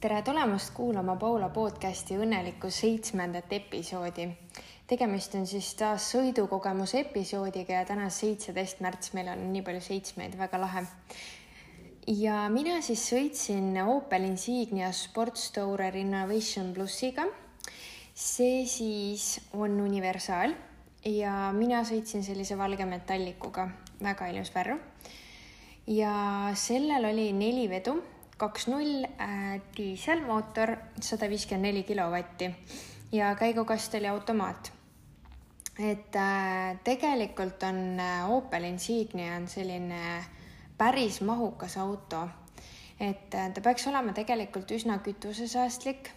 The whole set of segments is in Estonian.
tere tulemast kuulama Paula podcasti õnnelikku seitsmendat episoodi. tegemist on siis taas sõidukogemuse episoodiga ja täna seitseteist märts, meil on nii palju seitsmeid, väga lahe. ja mina siis sõitsin Opel Insignia Sportstourer Innovation plussiga. see siis on universaal ja mina sõitsin sellise valge metallikuga, väga ilus värv. ja sellel oli neli vedu kaks null äh, diiselmootor, sada viiskümmend neli kilovatti ja käigukast oli automaat. et äh, tegelikult on äh, Opel Insignia on selline päris mahukas auto, et ta peaks olema tegelikult üsna kütusesäästlik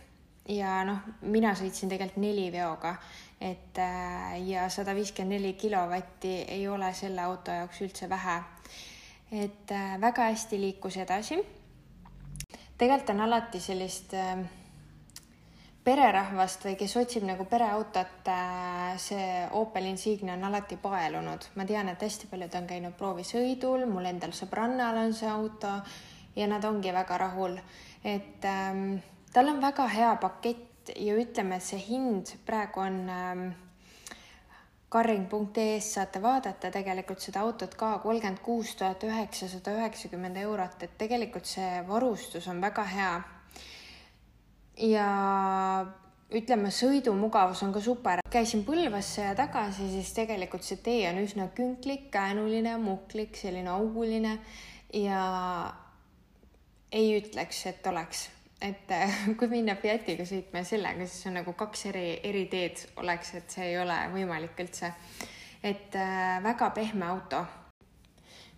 ja noh, mina sõitsin tegelikult neliveoga, et äh, ja sada viiskümmend neli kilovatti ei ole selle auto jaoks üldse vähe. et väga hästi liikus edasi tegelikult on alati sellist äh, pererahvast või kes otsib nagu pereautot, äh, see Opel Insignia on alati paelunud. ma tean, et hästi paljud on käinud proovisõidul, mul endal sõbrannal on see auto ja nad ongi väga rahul. et ähm, tal on väga hea pakett ja ütleme, et see hind praegu on ähm, Carring.ee-st saate vaadata tegelikult seda autot ka kolmkümmend kuus tuhat üheksasada üheksakümmend eurot, et tegelikult see varustus on väga hea. ja ütleme, sõidumugavus on ka super. käisin Põlvasse ja tagasi, siis tegelikult see tee on üsna künklik, käänuline, muhklik, selline auguline ja ei ütleks, et oleks et äh, kui minna Fiatiga sõitma sellega, siis on nagu kaks eri, eri teed oleks, et see ei ole võimalik üldse. et äh, väga pehme auto.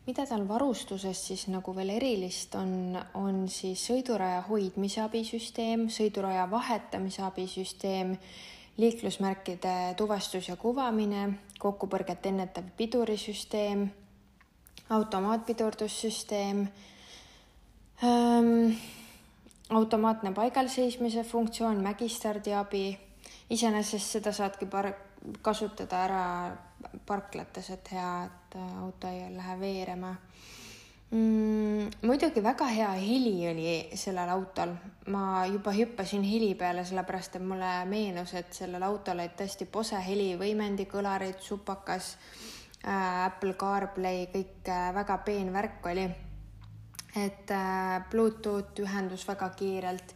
mida tal varustuses siis nagu veel erilist on, on siis sõiduraja hoidmise abisüsteem, sõiduraja vahetamise abisüsteem, liiklusmärkide tuvastus ja kuvamine, kokkupõrget ennetav pidurisüsteem, automaatpidurdussüsteem ähm, automaatne paigalseismise funktsioon, mägistardi abi. iseenesest seda saadki par-, kasutada ära parklates, et hea, et auto ei lähe veerema mm,. muidugi väga hea heli oli sellel autol, ma juba hüppasin heli peale, sellepärast et mulle meenus, et sellel autol olid tõesti Bose helivõimendi, kõlarid, supakas äh,, Apple CarPlay, kõik äh, väga peen värk oli et äh, Bluetooth ühendus väga kiirelt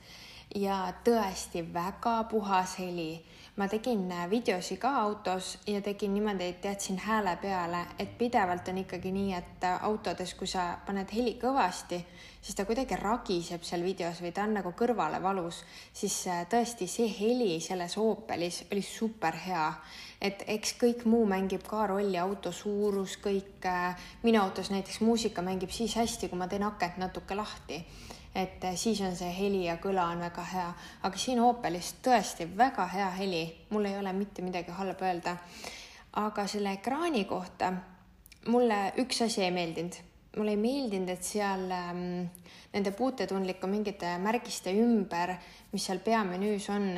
ja tõesti väga puhas heli. ma tegin äh, videosi ka autos ja tegin niimoodi, et jätsin hääle peale, et pidevalt on ikkagi nii, et äh, autodes, kui sa paned heli kõvasti, siis ta kuidagi ragiseb seal videos või ta on nagu kõrvale valus, siis tõesti see heli selles Opelis oli super hea et eks kõik muu mängib ka rolli, auto suurus, kõik. Äh, minu autos näiteks muusika mängib siis hästi, kui ma teen akent natuke lahti. Et äh, siis on see heli ja kõla on väga hea, aga siin Opelis tõesti väga hea heli, mul ei ole mitte midagi halba öelda. aga selle ekraani kohta mulle üks asi ei meeldinud mulle ei meeldinud, et seal ähm, nende puutetundlike mingite märgiste ümber, mis seal peamenüüs on,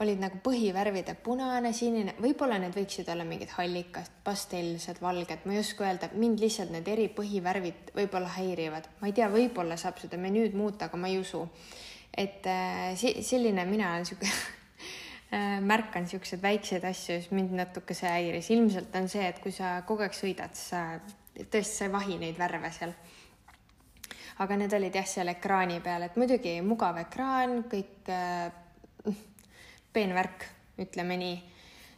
olid nagu põhivärvide punane, sinine, võib-olla need võiksid olla mingid hallikad, pastellsed, valged, ma ei oska öelda, mind lihtsalt need eri põhivärvid võib-olla häirivad. ma ei tea, võib-olla saab seda menüüd muuta, aga ma ei usu. et äh, selline mina olen sihuke äh, märkan siukseid väikseid asju, siis mind natuke see häiris. ilmselt on see, et kui sa kogu aeg sõidad, siis sa tõesti, sa ei vahi neid värve seal. aga need olid jah, seal ekraani peal, et muidugi mugav ekraan, kõik äh, peen värk, ütleme nii.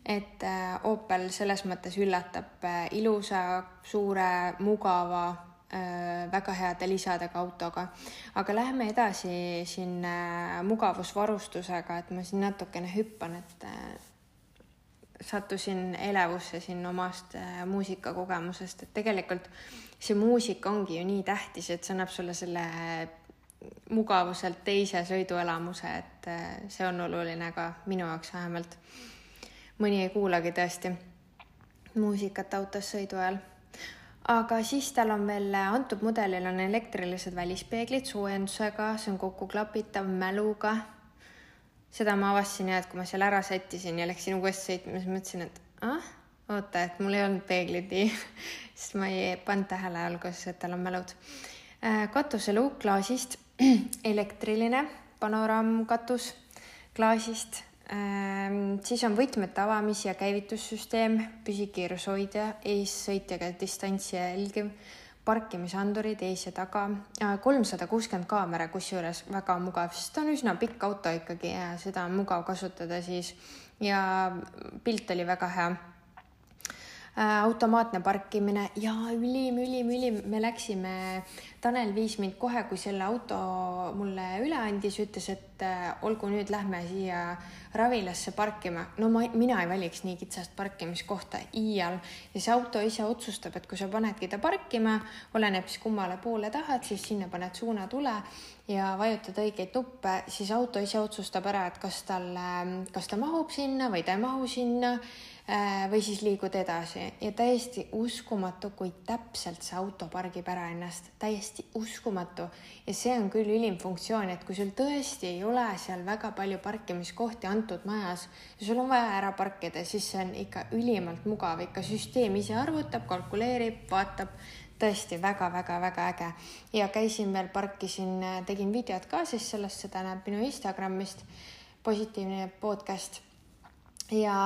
et äh, Opel selles mõttes üllatab äh, ilusa, suure, mugava äh,, väga heade lisadega autoga. aga läheme edasi siin äh, mugavusvarustusega, et ma siin natukene hüppan, et äh, sattusin elevusse siin omast äh, muusikakogemusest, et tegelikult see muusika ongi ju nii tähtis, et see annab sulle selle mugavuselt teise sõiduelamuse, et äh, see on oluline ka minu jaoks vähemalt. mõni ei kuulagi tõesti muusikat autos sõidu ajal. aga siis tal on veel, antud mudelil on elektrilised välispeeglid soojendusega, see on kokkuklapitav mäluga seda ma avastasin ja et kui ma seal ära sättisin ja läksin uuesti sõitma, siis mõtlesin, et ah, oota, et mul ei olnud peeglid nii sest ma ei pannud tähele alguses, et tal on mälud. Äh, katuseluuk klaasist, elektriline, panoraamkatus klaasist ähm,. siis on võtmete avamis- ja käivitussüsteem, püsikiirushoidja, eessõitjaga distantsi jälgiv, parkimisandurid ees ja taga, kolmsada kuuskümmend kaamera, kusjuures väga mugav, sest ta on üsna pikk auto ikkagi ja seda on mugav kasutada siis. Ja pilt oli väga hea. Äh, automaatne parkimine ja ülim, ülim, ülim, me läksime, Tanel viis mind kohe, kui selle auto mulle üle andis, ütles, et äh, olgu, nüüd lähme siia Ravilasse parkima. no ma, mina ei valiks nii kitsast parkimiskohta iial. Ja see auto ise otsustab, et kui sa panedki ta parkima, oleneb siis kummale poole tahad, siis sinna paned suunatule ja vajutad õigeid nuppe, siis auto ise otsustab ära, et kas tal, kas ta mahub sinna või ta ei mahu sinna Äh, või siis liigud edasi. Ja täiesti uskumatu, kui täpselt see auto pargib ära ennast, täiesti uskumatu. ja see on küll ülim funktsioon, et kui sul tõesti ei ole seal väga palju parkimiskohti antud majas ja sul on vaja ära parkida, siis see on ikka ülimalt mugav, ikka süsteem ise arvutab, kalkuleerib, vaatab. Tõesti väga-väga-väga äge. Ja käisin veel, parkisin, tegin videot ka siis sellest, seda näeb minu Instagramist, positiivne podcast. Ja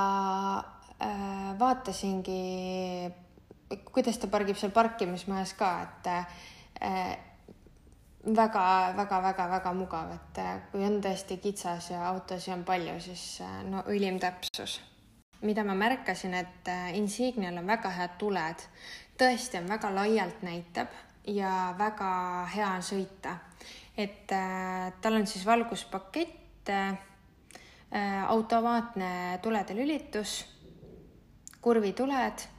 Äh, vaatasingi, kuidas ta pargib seal parkimismajas ka, et väga-väga-väga-väga äh, mugav, et äh, kui on tõesti kitsas ja autosid on palju, siis no ülim täpsus. mida ma märkasin, et Insignial on väga head tuled, tõesti on väga laialt näitab ja väga hea on sõita. et tal on siis valguspakett, automaatne tulede lülitus kurvituled, äh,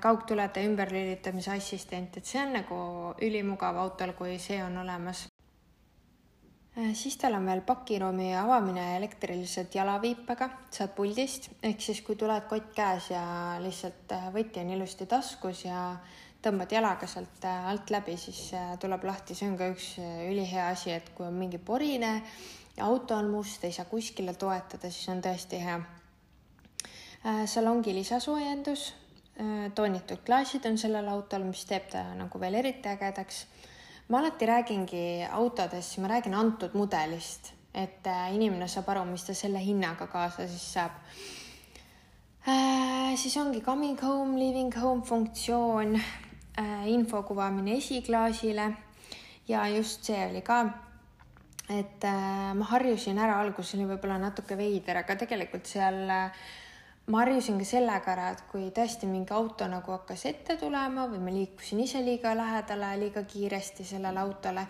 kaugtulede ümberlülitamise assistent, et see on nagu ülimugav autol, kui see on olemas. Äh, siis tal on veel pakiruumi avamine elektriliselt jalaviipega, saad puldist, ehk siis kui tuled kott käes ja lihtsalt äh, võti on ilusti taskus ja tõmbad jalaga sealt alt läbi, siis tuleb lahti, see on ka üks ülihea asi, et kui on mingi porine ja auto on must, ei saa kuskile toetada, siis on tõesti hea. Äh, salongi lisasoojendus, äh, toonitud klaasid on sellel autol, mis teeb ta nagu veel eriti ägedaks. ma alati räägingi autodest, ma räägin antud mudelist, et äh, inimene saab aru, mis ta selle hinnaga kaasa siis saab äh,. siis ongi coming home, leaving home funktsioon äh,, info kuvamine esiklaasile ja just see oli ka et äh, ma harjusin ära, alguses oli võib-olla natuke veider, aga tegelikult seal äh, ma harjusin ka sellega ära, et kui tõesti mingi auto nagu hakkas ette tulema või ma liikusin ise liiga lähedale, liiga kiiresti sellele autole,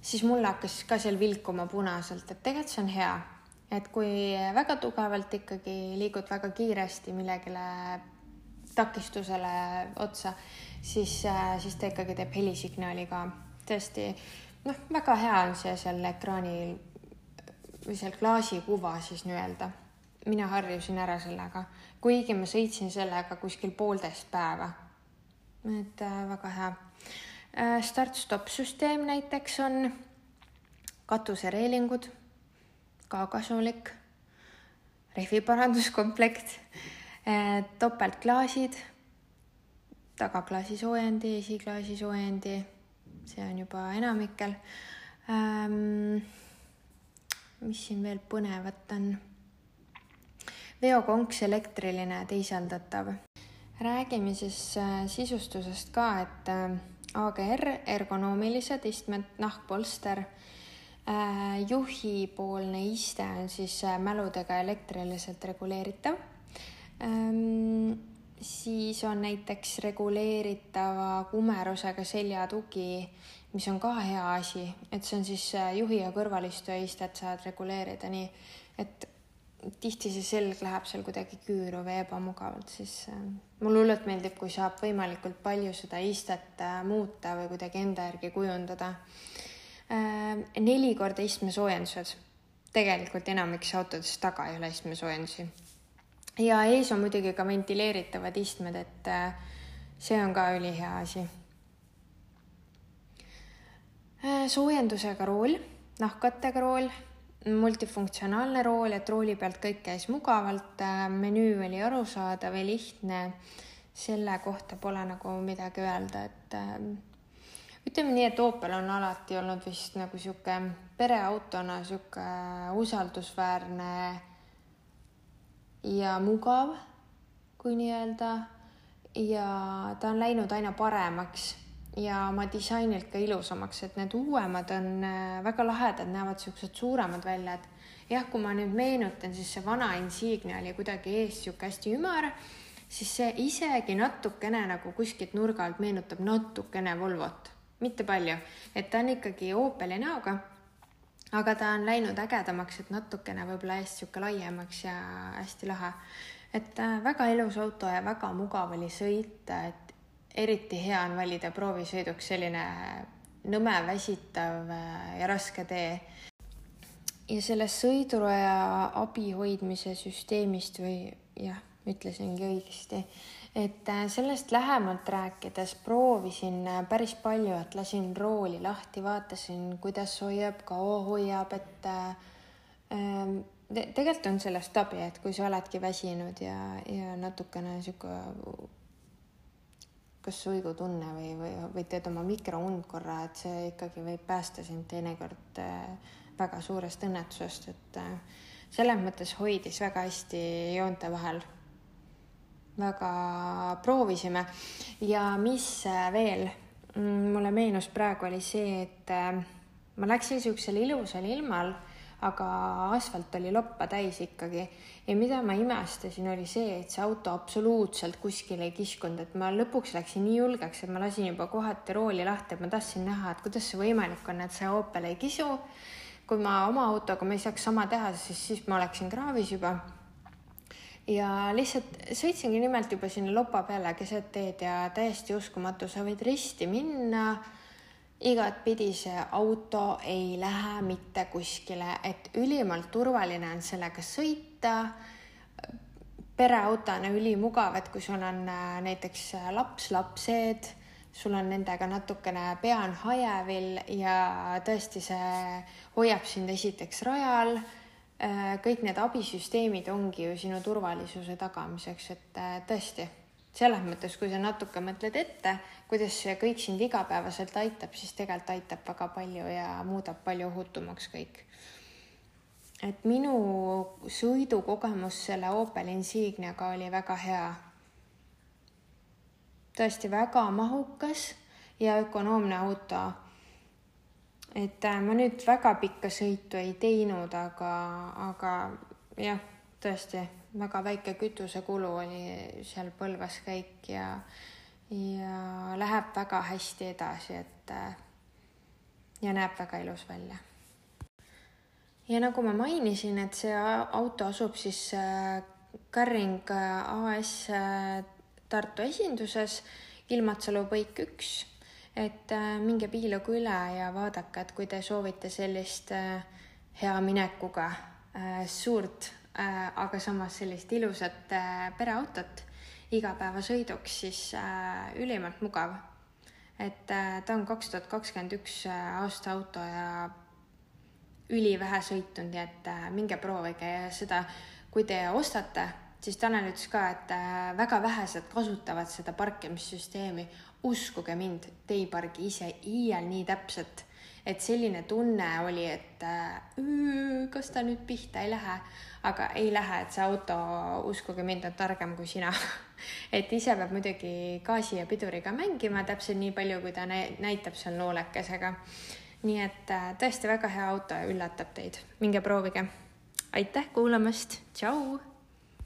siis mul hakkas ka seal vilkuma punaselt, et tegelikult see on hea. et kui väga tugevalt ikkagi liigud väga kiiresti millegile takistusele otsa, siis, siis ta ikkagi teeb helisignaali ka. tõesti, noh, väga hea on see seal ekraanil või seal klaasikuva siis nii-öelda mina harjusin ära sellega, kuigi ma sõitsin sellega kuskil poolteist päeva. et äh, väga hea äh,. start-stopp süsteem näiteks on, katusereelingud, ka kasulik, rehviparanduskomplekt äh,, topeltklaasid, tagaklaasi soojendi, esiklaasi soojendi, see on juba enamikel ähm,. mis siin veel põnevat on veokonks elektriline teisaldatav. räägime siis äh, sisustusest ka, et äh, AGR ergonoomilised istmed, nahkpolster, äh, juhipoolne iste on siis mäludega elektriliselt reguleeritav. Ähm, siis on näiteks reguleeritava kumerusega seljatugi, mis on ka hea asi, et see on siis juhi ja kõrvalistuja istet saad reguleerida nii, et tihti see selg läheb seal kuidagi küüru või ebamugavalt, siis äh, mulle hullult meeldib, kui saab võimalikult palju seda istet äh, muuta või kuidagi enda järgi kujundada. Äh, neli korda istmesoojendused, tegelikult enamikes autodes taga ei ole istmesoojendusi. ja ees on muidugi ka ventileeritavad istmed, et see on ka ülihea asi. soojendusega rool, nahkkattega rool multifunktsionaalne rool, et rooli pealt kõik käis mugavalt, menüü oli arusaadav ja lihtne. selle kohta pole nagu midagi öelda, et äh, ütleme nii, et Opel on alati olnud vist nagu sihuke pereautona sihuke usaldusväärne ja mugav, kui nii-öelda. ja ta on läinud aina paremaks ja oma disainilt ka ilusamaks, et need uuemad on äh, väga lahedad, näevad siuksed suuremad välja, et jah, kui ma nüüd meenutan, siis see vana Insignia oli kuidagi ees sihuke hästi ümar, siis see isegi natukene nagu kuskilt nurga alt meenutab natukene Volvot, mitte palju, et ta on ikkagi Opeli näoga. aga ta on läinud ägedamaks, et natukene võib-olla eest sihuke laiemaks ja hästi lahe. et äh, väga ilus auto ja väga mugav oli sõita, et eriti hea on valida proovisõiduks selline nõme, väsitav äh, ja raske tee. ja sellest sõiduraja abi hoidmise süsteemist või jah, ütlesingi õigesti, et äh, sellest lähemalt rääkides proovisin äh, päris palju, et lasin rooli lahti, vaatasin, kuidas hoiab, kaua hoiab, et ähm, tegelikult on sellest abi, et kui sa oledki väsinud ja, ja natukene sihuke kas suigutunne või, või, või teed oma mikround korra, et see ikkagi võib päästa sind teinekord äh, väga suurest õnnetusest, et äh, selles mõttes hoidis väga hästi joonte vahel. väga proovisime ja mis äh, veel mm, mulle meenus praegu oli see, et ma läksin siuksel ilusal ilmal aga asfalt oli loppa täis ikkagi. ja mida ma imestasin, oli see, et see auto absoluutselt kuskile ei kiskunud, et ma lõpuks läksin nii julgeks, et ma lasin juba kohati rooli lahti, et ma tahtsin näha, et kuidas see võimalik on, et see Opel ei kisu. kui ma oma autoga ma ei saaks sama teha, siis, siis ma oleksin kraavis juba ja lihtsalt sõitsingi nimelt juba sinna lopa peale keset teed ja täiesti uskumatu, sa võid risti minna igatpidi see auto ei lähe mitte kuskile, et ülimalt turvaline on sellega sõita. pereautona ülimugav, et kui sul on äh, näiteks äh, laps, lapsed, sul on nendega natukene pea on hajevil ja tõesti, see hoiab sind esiteks rajal. Äh, kõik need abisüsteemid ongi ju sinu turvalisuse tagamiseks, et tõesti selles mõttes, kui sa natuke mõtled ette, kuidas see kõik sind igapäevaselt aitab, siis tegelikult aitab väga palju ja muudab palju ohutumaks kõik. et minu sõidukogemus selle Opel Insigniaga oli väga hea. tõesti väga mahukas ja ökonoomne auto. et äh, ma nüüd väga pikka sõitu ei teinud, aga, aga jah, tõesti väga väike kütusekulu oli seal Põlvas käik ja, ja läheb väga hästi edasi, et ja näeb väga ilus välja. ja nagu ma mainisin, et see auto asub siis Carring AS Tartu esinduses, Ilmatsalu põik üks, et minge piiluge üle ja vaadake, et kui te soovite sellist hea minekuga suurt Äh, aga samas sellist ilusat äh, pereautot igapäevasõiduks, siis äh, ülimalt mugav. et ta on kaks tuhat kakskümmend üks aasta auto ja ülivähe sõitnud, nii et minge proovige ja seda, kui te ostate, siis Tanel ütles ka, et väga vähesed kasutavad seda parkimissüsteemi. uskuge mind, te ei pargi ise iial nii täpselt et selline tunne oli, et öö, kas ta nüüd pihta ei lähe, aga ei lähe, et see auto, uskuge mind, on targem kui sina. Et ise peab muidugi gaasi ja piduriga mängima täpselt nii palju, kui ta näitab seal noolekesega. nii et äh, tõesti väga hea auto ja üllatab teid, minge proovige. aitäh kuulamast, tšau